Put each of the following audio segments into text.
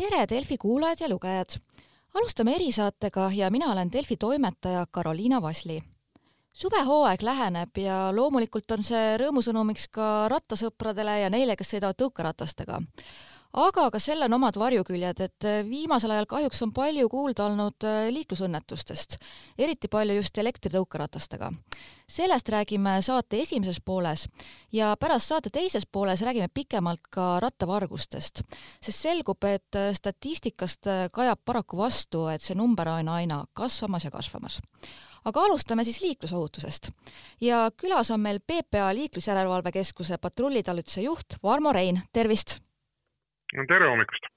tere, Delfi kuulajad ja lugejad! alustame erisaatega ja mina olen Delfi toimetaja Karoliina Vasli. suvehooaeg läheneb ja loomulikult on see rõõmusõnumiks ka rattasõpradele ja neile, kes sõidavad tõukeratastega aga ka sellel on omad varjuküljed, et äh, viimasel ajal kahjuks on palju kuulda olnud äh, liiklusõnnetustest, eriti palju just elektritõukeratastega. sellest räägime saate esimeses pooles ja pärast saate teises pooles räägime pikemalt ka rattavargustest, sest selgub, et äh, statistikast kajab paraku vastu, et see number on aina kasvamas ja kasvamas aga alustame siis liiklusohutusest. ja külas on meil PPA Liiklusjärelevalve Keskuse patrullitalituse juht Varmo Rein, tervist! Tere hommikust!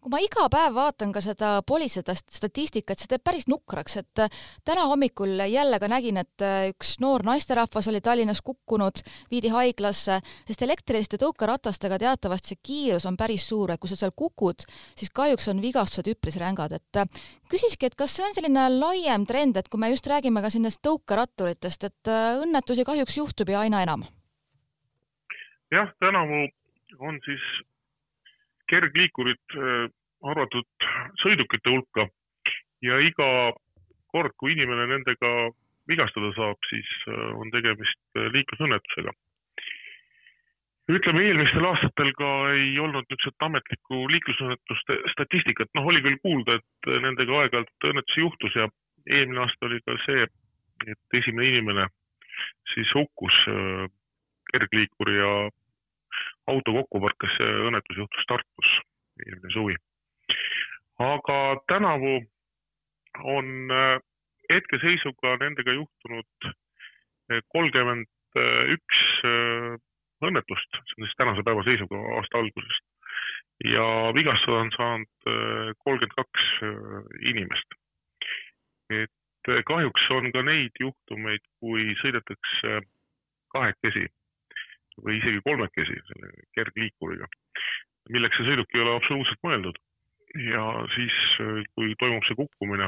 kui ma iga päev vaatan ka seda politsei statistikat, see teeb päris nukraks, et äh, täna hommikul jälle ka nägin, et äh, üks noor naisterahvas oli Tallinnas kukkunud, viidi haiglasse, sest elektriliste tõukeratastega teatavasti see kiirus on päris suur, et kui sa seal kukud, siis kahjuks on vigastused üpris rängad, et äh, küsiski, et kas see on selline laiem trend, et kui me just räägime ka nendest tõukeratturitest, et õnnetusi kahjuks juhtub ju aina enam? jah, tänavu on siis kergliikurid äh, arvatud sõidukite hulka ja iga kord, kui inimene nendega vigastada saab, siis äh, on tegemist äh, liiklusõnnetusega. ütleme, eelmistel aastatel ka ei olnud niisugust ametlikku liiklusõnnetuste statistikat, noh, oli küll kuulda, et nendega aeg-ajalt õnnetusi juhtus ja eelmine aasta oli ka see, et esimene inimene siis hukkus kergliikuri ja auto kokku põrkas, see õnnetus juhtus Tartus eelmine suvi. aga tänavu on äh, hetkeseisuga nendega juhtunud äh, kolmkümmend üks äh, õnnetust, see on siis tänase päeva seisuga aasta algusest. ja vigastada on saanud kolmkümmend kaks inimest. et kahjuks on ka neid juhtumeid, kui sõidetakse kahekesi või isegi kolmekesi selle kergliikuriga, milleks see sõiduk ei ole absoluutselt mõeldud. ja siis, kui toimub see kukkumine,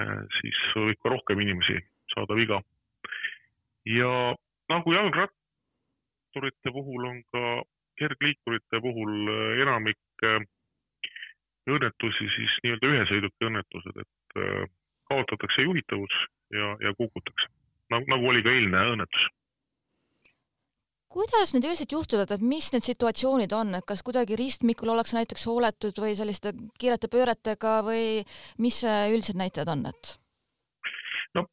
eh, siis võib ka rohkem inimesi saada viga. ja nagu jalgratturite puhul on ka kergliikurite puhul eh, enamik õnnetusi siis nii-öelda ühe sõiduki õnnetused, et kaotatakse juhitavus ja, ja kukutakse. nagu, nagu oli ka eilne õnnetus kuidas need üldiselt juhtuvad, et mis need situatsioonid on, et kas kuidagi ristmikul ollakse näiteks hooletud või selliste kiirete pööretega või mis üldised näitajad on, et? no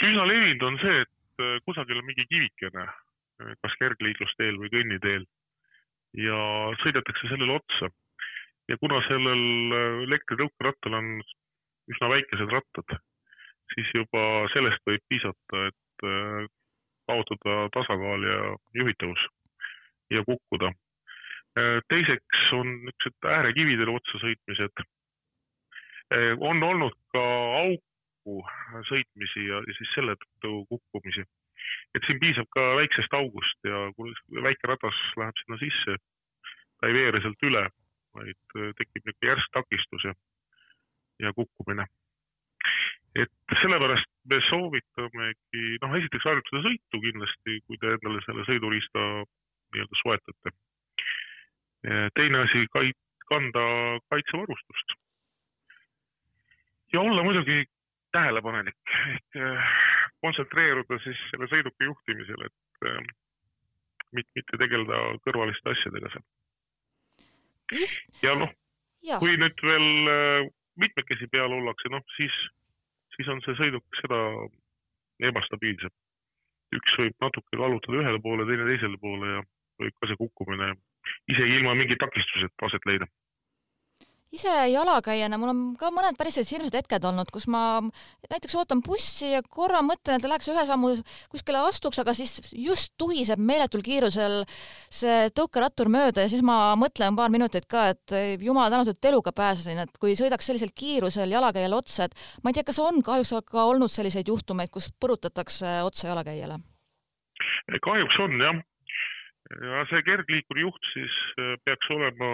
üsna levinud on see, et äh, kusagil on mingi kivikene, äh, kas kergliiklusteel või kõnniteel ja sõidetakse sellele otsa. ja kuna sellel äh, elektritõukerattal on üsna väikesed rattad, siis juba sellest võib piisata, et kaotada tasakaal ja juhitavus ja kukkuda. teiseks on niisugused äärekividele otsa sõitmised. on olnud ka auku sõitmisi ja, siis selle tõttu kukkumisi. et siin piisab ka väiksest august ja kui väike ratas läheb sinna sisse, ta ei veere sealt üle, vaid tekib niisugune järsk takistus ja, ja kukkumine et sellepärast me soovitamegi, noh, esiteks harjutada sõitu kindlasti, kui te endale selle sõiduriista nii-öelda soetate. teine asi, kanda kaitsevarustust. ja olla muidugi tähelepanelik ehk äh, kontsentreeruda siis selle sõiduki juhtimisel, et äh, mitte, mitte tegeleda kõrvaliste asjadega seal. ja noh, kui nüüd veel äh, mitmekesi peal ollakse, noh siis siis on see sõiduk seda ebastabiilsem. üks võib natuke kallutada ühele poole, teine teisele poole ja võib ka see kukkumine isegi ilma mingi takistuseta aset leida ise jalakäijana mul on ka mõned päris sellised hirmsad hetked olnud, kus ma näiteks ootan bussi ja korra mõtlen, et läheks ühe sammu kuskile astuks, aga siis just tuhiseb meeletul kiirusel see tõukerattur mööda ja siis ma mõtlen paar minutit ka, et jumal tänatud, et eluga pääsesin, et kui sõidaks sellisel kiirusel jalakäijale otsa, et ma ei tea, kas on kahjuks ka olnud selliseid juhtumeid, kus põrutatakse otsa jalakäijale? kahjuks on jah. ja see kergliikuri juht siis peaks olema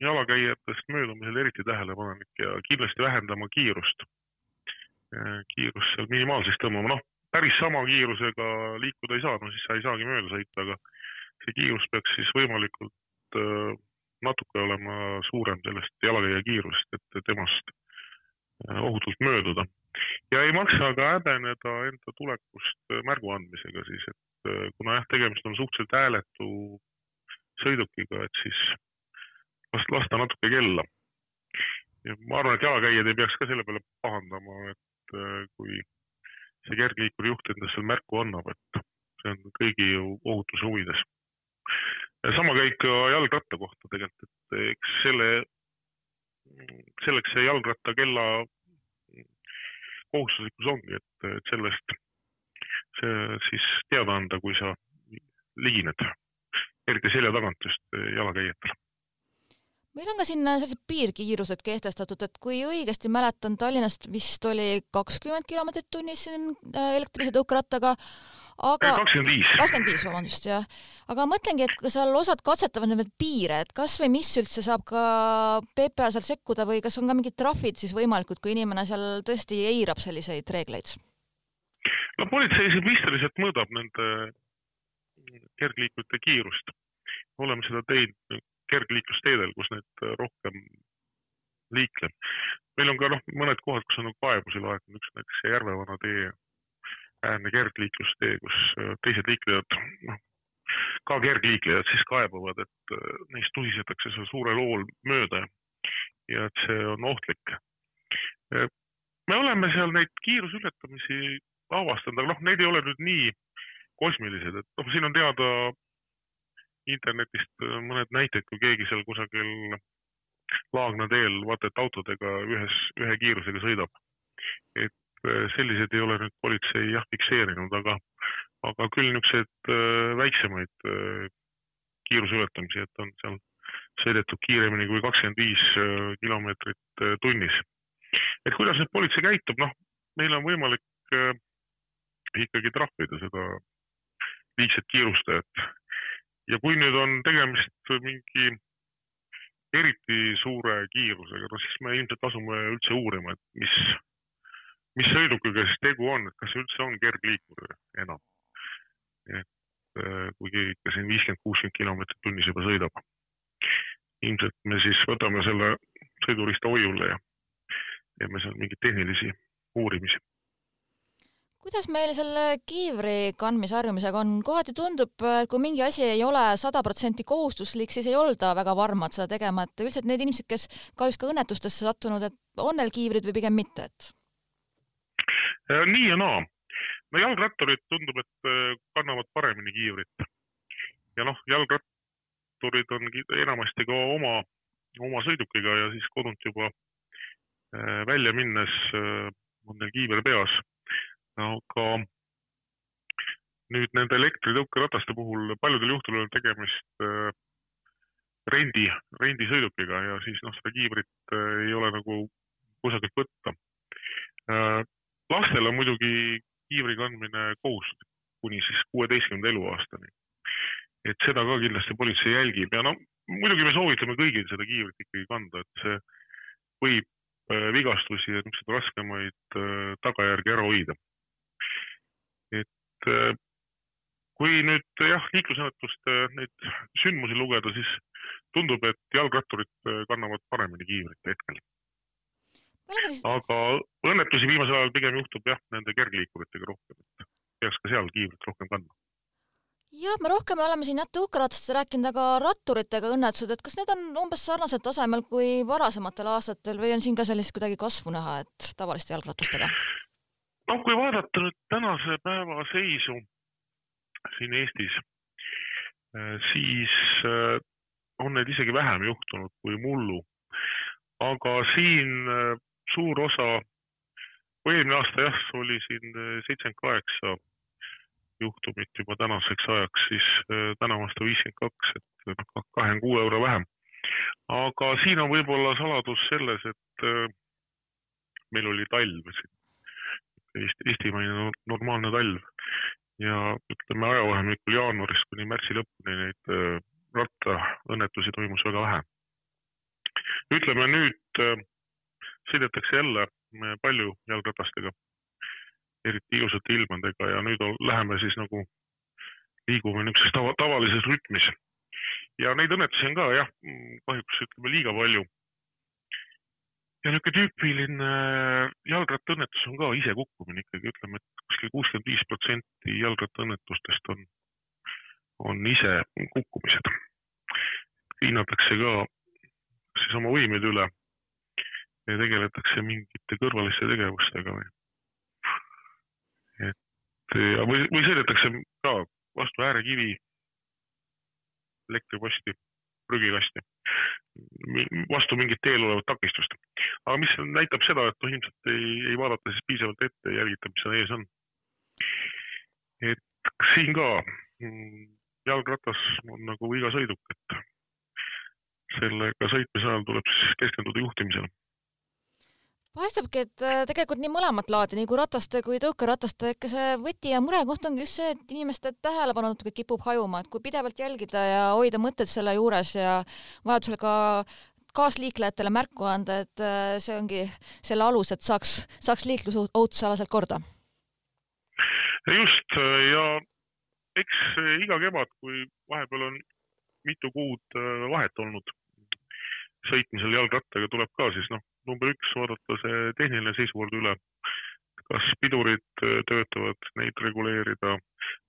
jalakäijatest möödumisel eriti tähelepanelik ja kindlasti vähendama kiirust. kiirust seal minimaalseks tõmbama, noh, päris sama kiirusega liikuda ei saa, no siis sa ei saagi mööda sõita, aga see kiirus peaks siis võimalikult äh, natuke olema suurem sellest jalakäija kiirusest, et temast äh, ohutult mööduda. ja ei maksa ka häbeneda enda tulekust märgu andmisega siis, et äh, kuna jah, tegemist on suhteliselt hääletu sõidukiga, et siis lasta, lasta natuke kella. ja ma arvan, et jalakäijad ei peaks ka selle peale pahandama, et äh, kui see kergliikuri juht endast seal märku annab, et see on kõigi ju ohutuse huvides sama käib ka jalgratta kohta tegelikult, et eks selle, selleks see jalgrattakella kohustuslikkus ongi, et sellest see siis teada anda, kui sa ligined, eriti selja tagant just jalakäijatele meil on ka siin sellised piirkiirused kehtestatud, et kui õigesti mäletan, Tallinnast vist oli kakskümmend kilomeetrit tunnis siin äh, elektrilise tõukerattaga, aga kakskümmend viis. kakskümmend viis, vabandust, jah. aga mõtlengi, et seal osad katsetavad neid piire, et kas või mis üldse saab ka PPA seal sekkuda või kas on ka mingid trahvid siis võimalikud, kui inimene seal tõesti eirab selliseid reegleid? no politsei siin pisteliselt mõõdab nende kergliikurite kiirust. oleme seda teinud kergliiklusteedel, kus neid rohkem liikleb. meil on ka noh, mõned kohad, kus on kaebusi laekunud, üks näiteks Järvevana tee äärne kergliiklustee, kus äh, teised liiklejad, noh, ka kergliiklejad siis kaebavad, et äh, neist tuhisetakse seal suurel hool mööda ja et see on ohtlik. Äh, me oleme seal neid kiiruseületamisi avastanud, aga noh, need ei ole nüüd nii kosmilised, et noh, siin on teada internetist mõned näited, kui keegi seal kusagil Laagna teel vaata et autodega ühes, ühe kiirusega sõidab. et Äh, selliseid ei ole nüüd politsei jah fikseerinud, aga, aga küll niisuguseid äh, väiksemaid äh, kiiruse ületamisi, et on seal sõidetud kiiremini kui kakskümmend viis kilomeetrit tunnis. et kuidas nüüd politsei käitub, noh, meil on võimalik ikkagi trahvida seda liigset kiirustajat. Ja kui nüüd on tegemist mingi eriti suure kiirusega, no siis me ilmselt asume üldse uurima, et mis mis sõidukiga siis tegu on, et kas üldse on kergliikur enam. et äh, kui keegi ikka siin viiskümmend, kuuskümmend kilomeetrit tunnis juba sõidab. ilmselt me siis võtame selle sõidurista hoiule ja teeme seal mingeid tehnilisi uurimisi kuidas meil selle kiivri kandmise harjumisega on, kohati tundub, et kui mingi asi ei ole sada protsenti kohustuslik, siis ei olda väga varmad seda tegema, et üldiselt need inimesed, kes kahjuks ka õnnetustesse sattunud, et on neil kiivrid või pigem mitte, et? Äh, nii ja naa. no jalgratturid tundub, et äh, kannavad paremini kiivrit. ja noh, jalgratturid on enamasti ka oma, oma sõidukiga ja siis kodunt juba äh, välja minnes on neil kiiver peas. Aga nüüd nende elektritõukerataste puhul paljudel juhtudel on tegemist rendi, rendisõidukiga ja siis noh, seda kiivrit ei ole nagu kusagilt võtta lastel on muidugi kiivri kandmine kohustuslik kuni siis kuueteistkümnenda eluaastani. et seda ka kindlasti politsei jälgib ja no muidugi me soovitame kõigil seda kiivrit ikkagi kanda, et see võib äh, vigastusi ja niisuguseid raskemaid äh, tagajärgi ära hoida. Et äh, kui nüüd jah, liiklusõnnetuste neid sündmusi lugeda, siis tundub, et jalgratturid kannavad paremini kiivrit hetkel aga õnnetusi viimasel ajal pigem juhtub jah, nende kergliikuritega rohkem, et peaks ka seal kiivrit rohkem kandma. jah, me rohkem oleme siin jah tõukeratastest rääkinud, aga ratturitega õnnetused, et kas need on umbes sarnasel tasemel kui varasematel aastatel või on siin ka sellist kuidagi kasvu näha, et tavaliste jalgratastega? Noh, kui vaadata nüüd tänase päeva seisu siin Eestis, eh, siis eh, on neid isegi vähem juhtunud kui mullu. aga siin eh, suur osa, kui eelmine aasta jah, oli siin seitsekümmend kaheksa juhtumit juba tänaseks ajaks, siis tänavu aasta viiskümmend kaks, et noh, kahekümne kuue euro vähem. aga siin on võib-olla saladus selles, et meil oli talv siin, Eesti, eestimaine normaalne talv ja ütleme ajavahemikul jaanuarist kuni märtsi lõpuni neid rattaõnnetusi toimus väga vähe. ütleme nüüd sõidetakse jälle äh, palju jalgratastega, eriti ilusate ilmadega ja nüüd läheme siis nagu, liigume niisuguses tava, tavalises rütmis. ja neid õnnetusi on ka jah, kahjuks ütleme liiga palju. Ja niisugune tüüpiline jalgrattaõnnetus on ka isekukkumine ikkagi, ütleme, et kuskil kuuskümmend viis protsenti jalgrattaõnnetustest on, on ise kukkumised. hinnatakse ka siis oma võimeid üle ja tegeletakse mingite kõrvaliste tegevustega või. et või, või sõidetakse ka vastu äärekivi, elektriposti, prügikasti, vastu mingit teel olevat takistust. aga mis näitab seda, et noh, ilmselt ei, ei vaadata siis piisavalt ette ja jälgita, mis seal ees on. et siin ka mm, jalgratas on nagu iga sõiduk, et sellega sõitmise ajal tuleb siis keskenduda juhtimisele paistabki, et äh, tegelikult nii mõlemat laadi, nii kui rataste kui tõukerataste, ikka see võti ja murekoht ongi just see, et inimeste tähelepanu natuke kipub hajuma, et kui pidevalt jälgida ja hoida mõtted selle juures ja vajadusel ka kaasliiklejatele märku anda, et äh, see ongi selle alus, et saaks, saaks liiklusohutusalaselt korda. just ja eks iga kevad, kui vahepeal on mitu kuud äh, vahet olnud sõitmisel jalgrattaga, tuleb ka siis noh, number üks, vaadata see tehniline seisukord üle. kas pidurid äh, töötavad, neid reguleerida,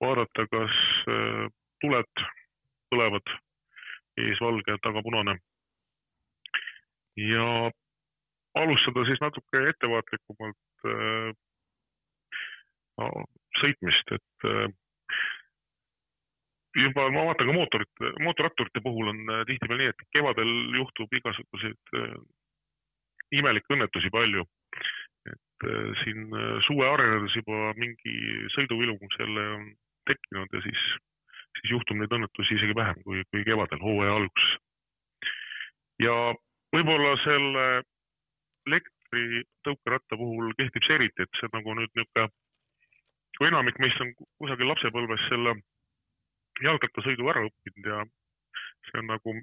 vaadata, kas äh, tuled põlevad, ees valge, taga punane. ja alustada siis natuke ettevaatlikumalt äh, sõitmist, et juba ma vaatan ka mootorite, mootorratturite puhul on tihtipeale nii, et kevadel juhtub igasuguseid imelikke õnnetusi palju. et äh, siin suve arenedes juba mingi sõiduvilung selle on tekkinud ja siis, siis juhtub neid õnnetusi isegi vähem kui, kui kevadel, hooaja alguses. ja võib-olla selle elektritõukeratta puhul kehtib see eriti, et see nagu nüüd niisugune, kui enamik meist on kusagil lapsepõlves selle jalgrattasõidu ära õppinud ja see on nagu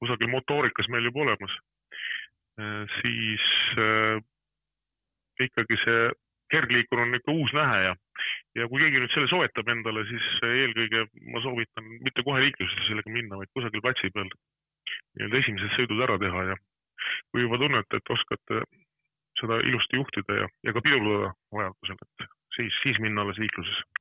kusagil motoorikas meil juba olemas, äh, siis äh, ikkagi see kergliikur on ikka uus nähe ja, ja kui keegi nüüd selle soetab endale, siis eelkõige ma soovitan mitte kohe liiklusesse sellega minna, vaid kusagil platsi peal nii-öelda esimesed sõidud ära teha ja kui juba tunnete, et oskate seda ilusti juhtida ja, ja ka pidurdada vajadusel, et siis, siis minna alles liiklusesse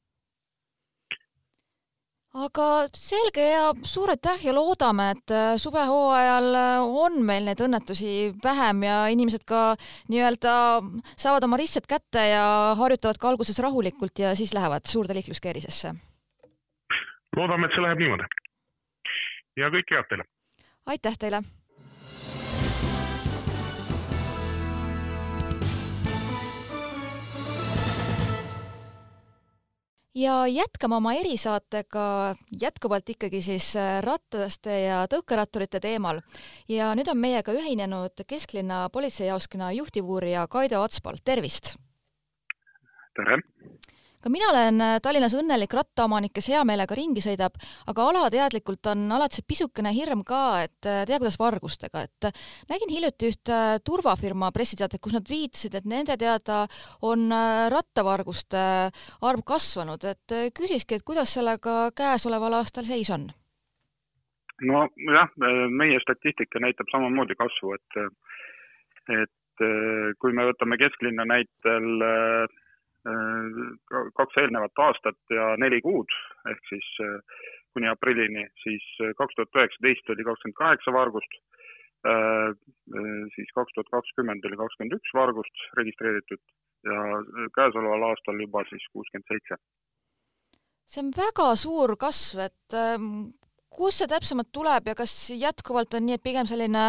aga selge ja suur aitäh ja loodame, et äh, suvehooajal äh, on meil neid õnnetusi vähem ja inimesed ka nii-öelda saavad oma ristsed kätte ja harjutavad ka alguses rahulikult ja siis lähevad suurde liikluskeerisesse. loodame, et see läheb niimoodi. ja kõike head teile! aitäh teile! Ja jätkame oma erisaatega jätkuvalt ikkagi siis äh, rattaste ja tõukeratturite teemal. ja nüüd on meiega ühinenud kesklinna politseijaoskonna juhtivuurija Kaido Atspal, tervist! tere! Ka mina olen äh, Tallinnas õnnelik rattaomanik, kes hea meelega ringi sõidab, aga alateadlikult on alati pisukene hirm ka, et äh, tea, kuidas vargustega, et äh, nägin hiljuti ühte turvafirma pressiteadet, kus nad viitasid, et nende teada on rattavarguste arv kasvanud, et küsiski, et kuidas sellega käesoleval aastal seis on? nojah, meie statistika näitab samamoodi kasvu, et, et kui me võtame kesklinna näitel kaks eelnevat aastat ja neli kuud ehk siis äh, kuni aprillini, siis äh, kaks tuhat üheksateist oli kakskümmend kaheksa vargust, siis kaks tuhat kakskümmend oli kakskümmend üks vargust registreeritud ja käesoleval aastal juba siis kuuskümmend seitse. see on väga suur kasv, et ähm, kust see täpsemalt tuleb ja kas jätkuvalt on nii, et pigem selline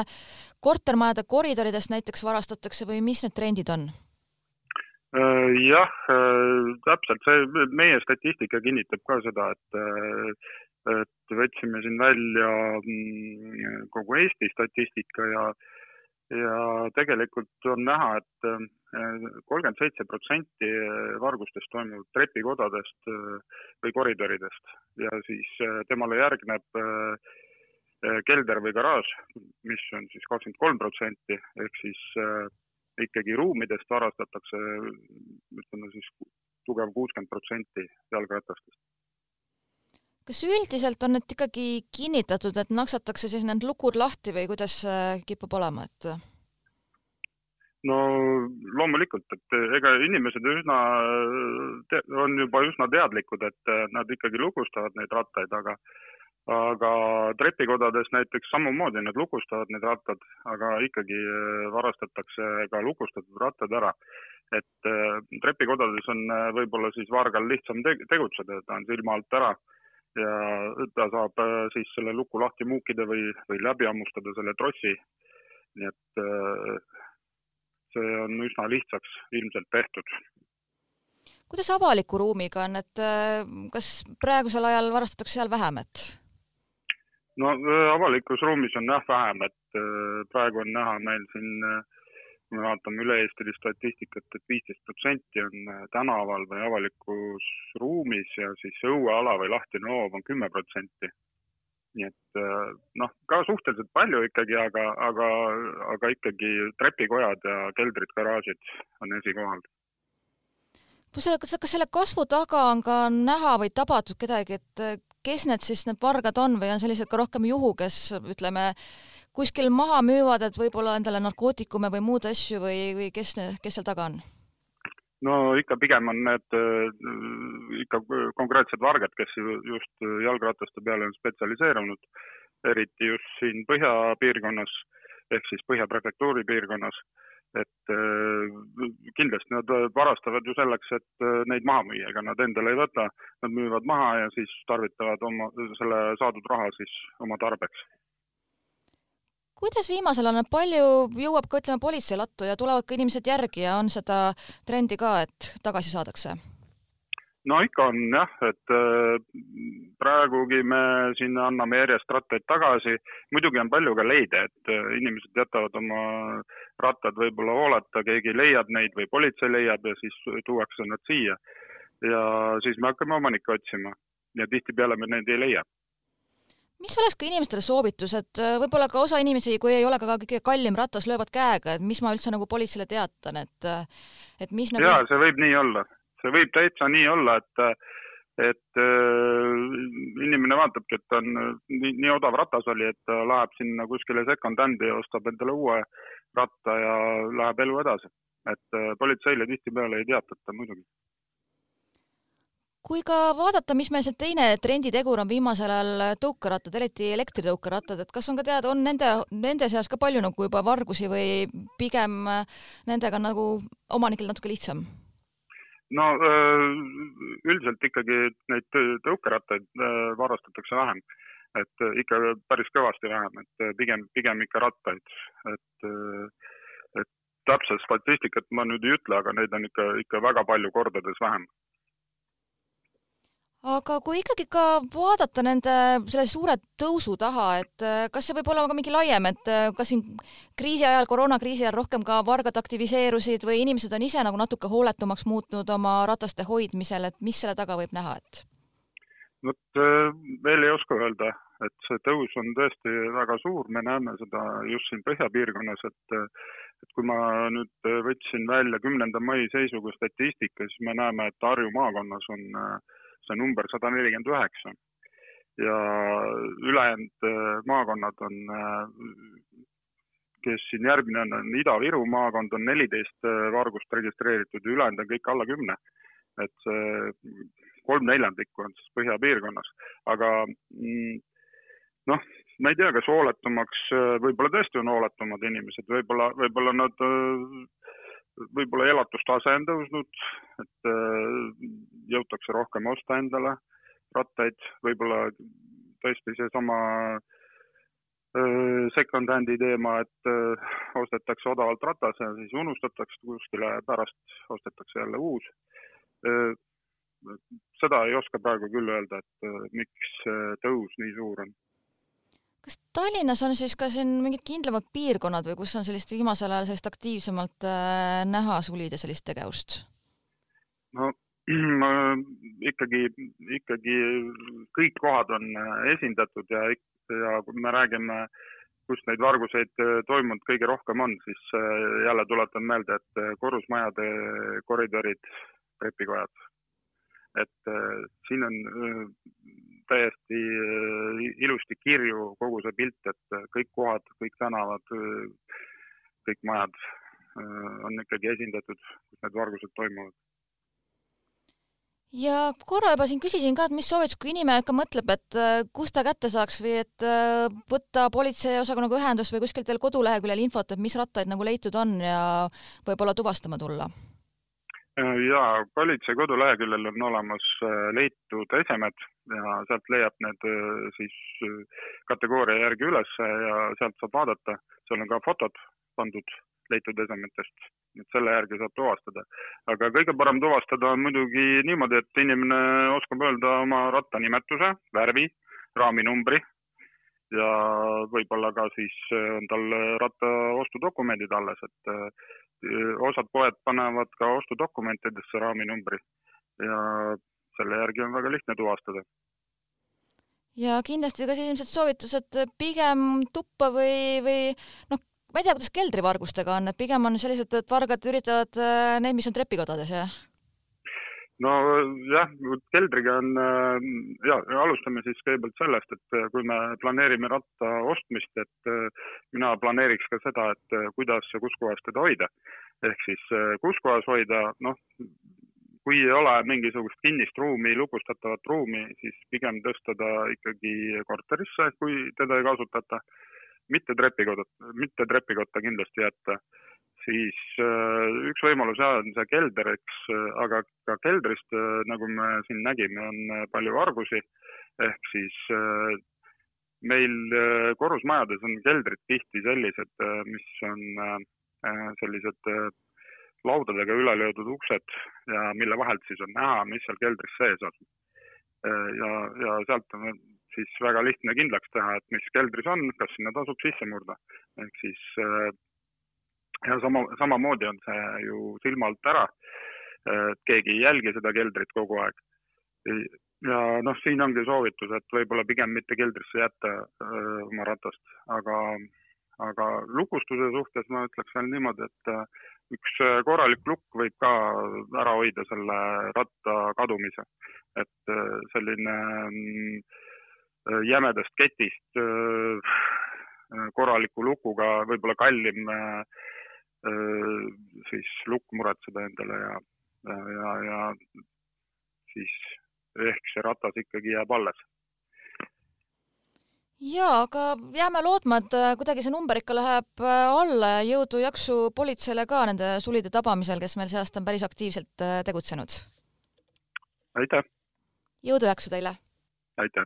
kortermajade koridoridest näiteks varastatakse või mis need trendid on? Äh, jah, äh, täpselt, see meie statistika kinnitab ka seda, et äh, et võtsime siin välja mm, kogu Eesti statistika ja ja tegelikult on näha et, et kolmkümmend seitse protsenti vargustest toimuvad trepikodadest või koridoridest. Ja siis temale järgneb kelder või garaaž, mis on siis kakskümmend kolm protsenti ehk siis ikkagi ruumidest varastatakse ütleme siis tugev kuuskümmend protsenti jalgratastest. kas üldiselt on need ikkagi kinnitatud, et naksatakse siis need lukud lahti või kuidas kipub olema, et? no loomulikult, et ega inimesed üsna, on juba üsna teadlikud, et nad ikkagi lukustavad neid rattaid, aga aga trepikodades näiteks samamoodi nad lukustavad need rattad, aga ikkagi varastatakse ka lukustatud rattad ära. et trepikodades on võib-olla siis vargal lihtsam tegutseda, ta on silma alt ära ja ta saab äh, siis selle luku lahti muukida või, või läbi hammustada selle trossi. nii et äh, see on üsna lihtsaks ilmselt tehtud. kuidas avaliku ruumiga on, et äh, kas praegusel ajal varastatakse seal vähem, et? No avalikus ruumis on jah vähem, et praegu on näha meil siin äh, kui me vaatame üle-eestilist statistikat et, viisteist protsenti on äh, tänaval või avalikus ruumis ja siis õueala või lahtine hoov on kümme protsenti. nii et äh, noh, ka suhteliselt palju ikkagi, aga, aga, aga ikkagi trepikojad ja keldrid, garaažid on esikohal kas selle, kas, selle kasvu taga on ka näha või tabatud kedagi, et äh, kes need siis need vargad on või on sellised ka rohkem juhu, kes ütleme, kuskil maha müüvad, et võib-olla endale narkootikume või muud asju või, või kes, kes seal taga on? no ikka pigem on need äh, ikka konkreetsed vargad, kes just jalgrataste peale on spetsialiseerunud, eriti just siin põhjapiirkonnas ehk siis Põhja prefektuuri piirkonnas. Et äh, kindlasti nad varastavad ju selleks, et äh, neid maha müüa, ega nad endale ei võta, nad müüvad maha ja siis tarvitavad oma, selle saadud raha siis oma tarbeks kuidas viimasel ajal, palju jõuab ka ütleme politsei lattu ja tulevad ka inimesed järgi ja on seda trendi ka, et tagasi saadakse? No ikka on jah, et äh, praegugi me siin anname järjest rattaid tagasi. muidugi on palju ka leide, et äh, inimesed jätavad oma rattad võib-olla hoolata, keegi leiab neid või politsei leiab ja siis tuuakse nad siia. ja siis me hakkame omanikke otsima ja tihtipeale me neid ei leia mis oleks ka inimestele soovitus, et äh, võib-olla ka osa inimesi, kui ei ole ka kõige kallim ratas, löövad käega, et mis ma üldse nagu politseile teatan, et, et mis nagu... jaa, see võib nii olla, see võib täitsa nii olla, et et äh, inimene vaatabki, et on nii, nii odav ratas oli, et ta läheb sinna kuskile second-hand'i ja ostab endale uue ratta ja läheb elu edasi. et äh, politseile tihtipeale ei teatata muidugi kui ka vaadata, mis meil see teine trenditegur on viimasel ajal tõukerattad, eriti elektritõukerattad, et kas on ka teada, on nende, nende seas ka palju nagu juba vargusi või pigem nendega nagu omanikel natuke lihtsam? No üldiselt ikkagi neid tõukerattaid varastatakse vähem, et ikka päris kõvasti vähem, et pigem, pigem ikka rattaid, et, et täpset statistikat ma nüüd ei ütle, aga neid on ikka, ikka väga palju kordades vähem aga kui ikkagi ka vaadata nende selle suure tõusu taha, et äh, kas see võib olla ka mingi laiem, et äh, kas siin kriisi ajal, koroonakriisi ajal rohkem ka vargad aktiviseerusid või inimesed on ise nagu natuke hooletumaks muutnud oma rataste hoidmisel, et mis selle taga võib näha, et? vot äh, veel ei oska öelda, et see tõus on tõesti väga suur, me näeme seda just siin põhjapiirkonnas, et et kui ma nüüd võtsin välja kümnenda mai seisuga statistika, siis me näeme, et Harju maakonnas on äh, see number sada nelikümmend üheksa. ja ülejäänud äh, maakonnad on, äh, kes siin järgmine on, on Ida-Viru maakond on neliteist äh, vargust registreeritud ja ülejäänud on kõik alla kümne. et see kolm neljandikku on siis põhjapiirkonnas, aga mm, noh, ma ei tea, kas hooletumaks, võib-olla tõesti on hooletumad inimesed, võib-olla, võib-olla nad võib-olla elatustase on tõusnud, et äh, jõutakse rohkem osta endale rattaid, võib-olla tõesti seesama äh, second-hand'i teema, et äh, ostetakse odavalt ratas ja siis unustatakse kuskile, pärast ostetakse jälle uus. seda ei oska praegu küll öelda, et miks tõus nii suur on kas Tallinnas on siis ka siin mingid kindlamad piirkonnad või kus on sellist viimasel ajal sellist aktiivsemalt äh, näha sulide sellist tegevust? no ikkagi, ikkagi kõik kohad on äh, esindatud ja, ja kui me räägime, kus neid varguseid äh, toimunud kõige rohkem on, siis jälle tuletan meelde, et korrusmajade koridorid, trepikojad. et siin on täiesti ilusti kirju kogu see pilt, et kõik kohad, kõik tänavad, kõik majad on ikkagi esindatud, kus need vargused toimuvad ja korra juba siin küsisin ka, et mis soovitus, kui inimene ikka mõtleb, et kust ta kätte saaks või et võtta politseiosakonnaga ühendust või kuskilt teil koduleheküljel infot, et mis rattaid nagu leitud on ja võib-olla tuvastama tulla? Äh, jaa, politsei koduleheküljel on olemas leitud esemed ja sealt leiab need siis kategooria järgi üles ja sealt saab vaadata, seal on ka fotod pandud leitud esemetest, et selle järgi saab tuvastada. aga kõige parem tuvastada on muidugi niimoodi, et inimene oskab öelda oma ratta nimetuse, värvi, raaminumbri ja võib-olla ka siis on tal ratta ostudokumendid alles, et osad poed panevad ka ostudokumentidesse raaminumbri ja selle järgi on väga lihtne tuvastada ja kindlasti ka siis ilmselt soovitus, et pigem tuppa või, või noh, ma ei tea, kuidas keldrivargustega on, et pigem on sellised, et vargad üritavad äh, neid, mis on trepikodades, jah? No jah, keldriga on äh, ja alustame siis kõigepealt sellest, et äh, kui me planeerime ratta ostmist, et mina planeeriks ka seda, et kuidas ja kus kohas teda hoida. ehk siis kus kohas hoida, noh, kui ei ole mingisugust kinnist ruumi, lukustatavat ruumi, siis pigem tõsta ta ikkagi korterisse, kui teda ei kasutata mitte trepikoda, mitte trepikotta kindlasti jätta, siis äh, üks võimalus jah, on see kelder, eks, aga ka keldrist, äh, nagu me siin nägime, on äh, palju vargusi, ehk siis meil korrusmajades on keldrid tihti sellised, mis on sellised laudadega üle löödud uksed ja mille vahelt siis on näha, mis seal keldris sees on. ja, ja sealt on siis väga lihtne kindlaks teha, et mis keldris on, kas sinna tasub sisse murda. ehk siis äh, ja sama, samamoodi on see ju silma alt ära. et keegi ei jälgi seda keldrit kogu aeg. ja noh, siin ongi soovitus, et võib-olla pigem mitte keldrisse jätta öö, äh, oma ratast, aga, aga lukustuse suhtes ma ütleks veel niimoodi, et äh, üks korralik lukk võib ka ära hoida selle ratta kadumise. et selline mm, Äh, jämedast ketist äh, äh, korraliku lukuga, võib-olla kallim siis lukk muretseda endale ja, ja, ja, siis ehk see ratas ikkagi jääb alles. jaa, aga jääme lootma, et kuidagi see number ikka läheb alla ja jõudu-jaksu politseile ka nende sulide tabamisel, kes meil see aasta on päris aktiivselt tegutsenud. aitäh! jõudu-jaksu teile! aitäh!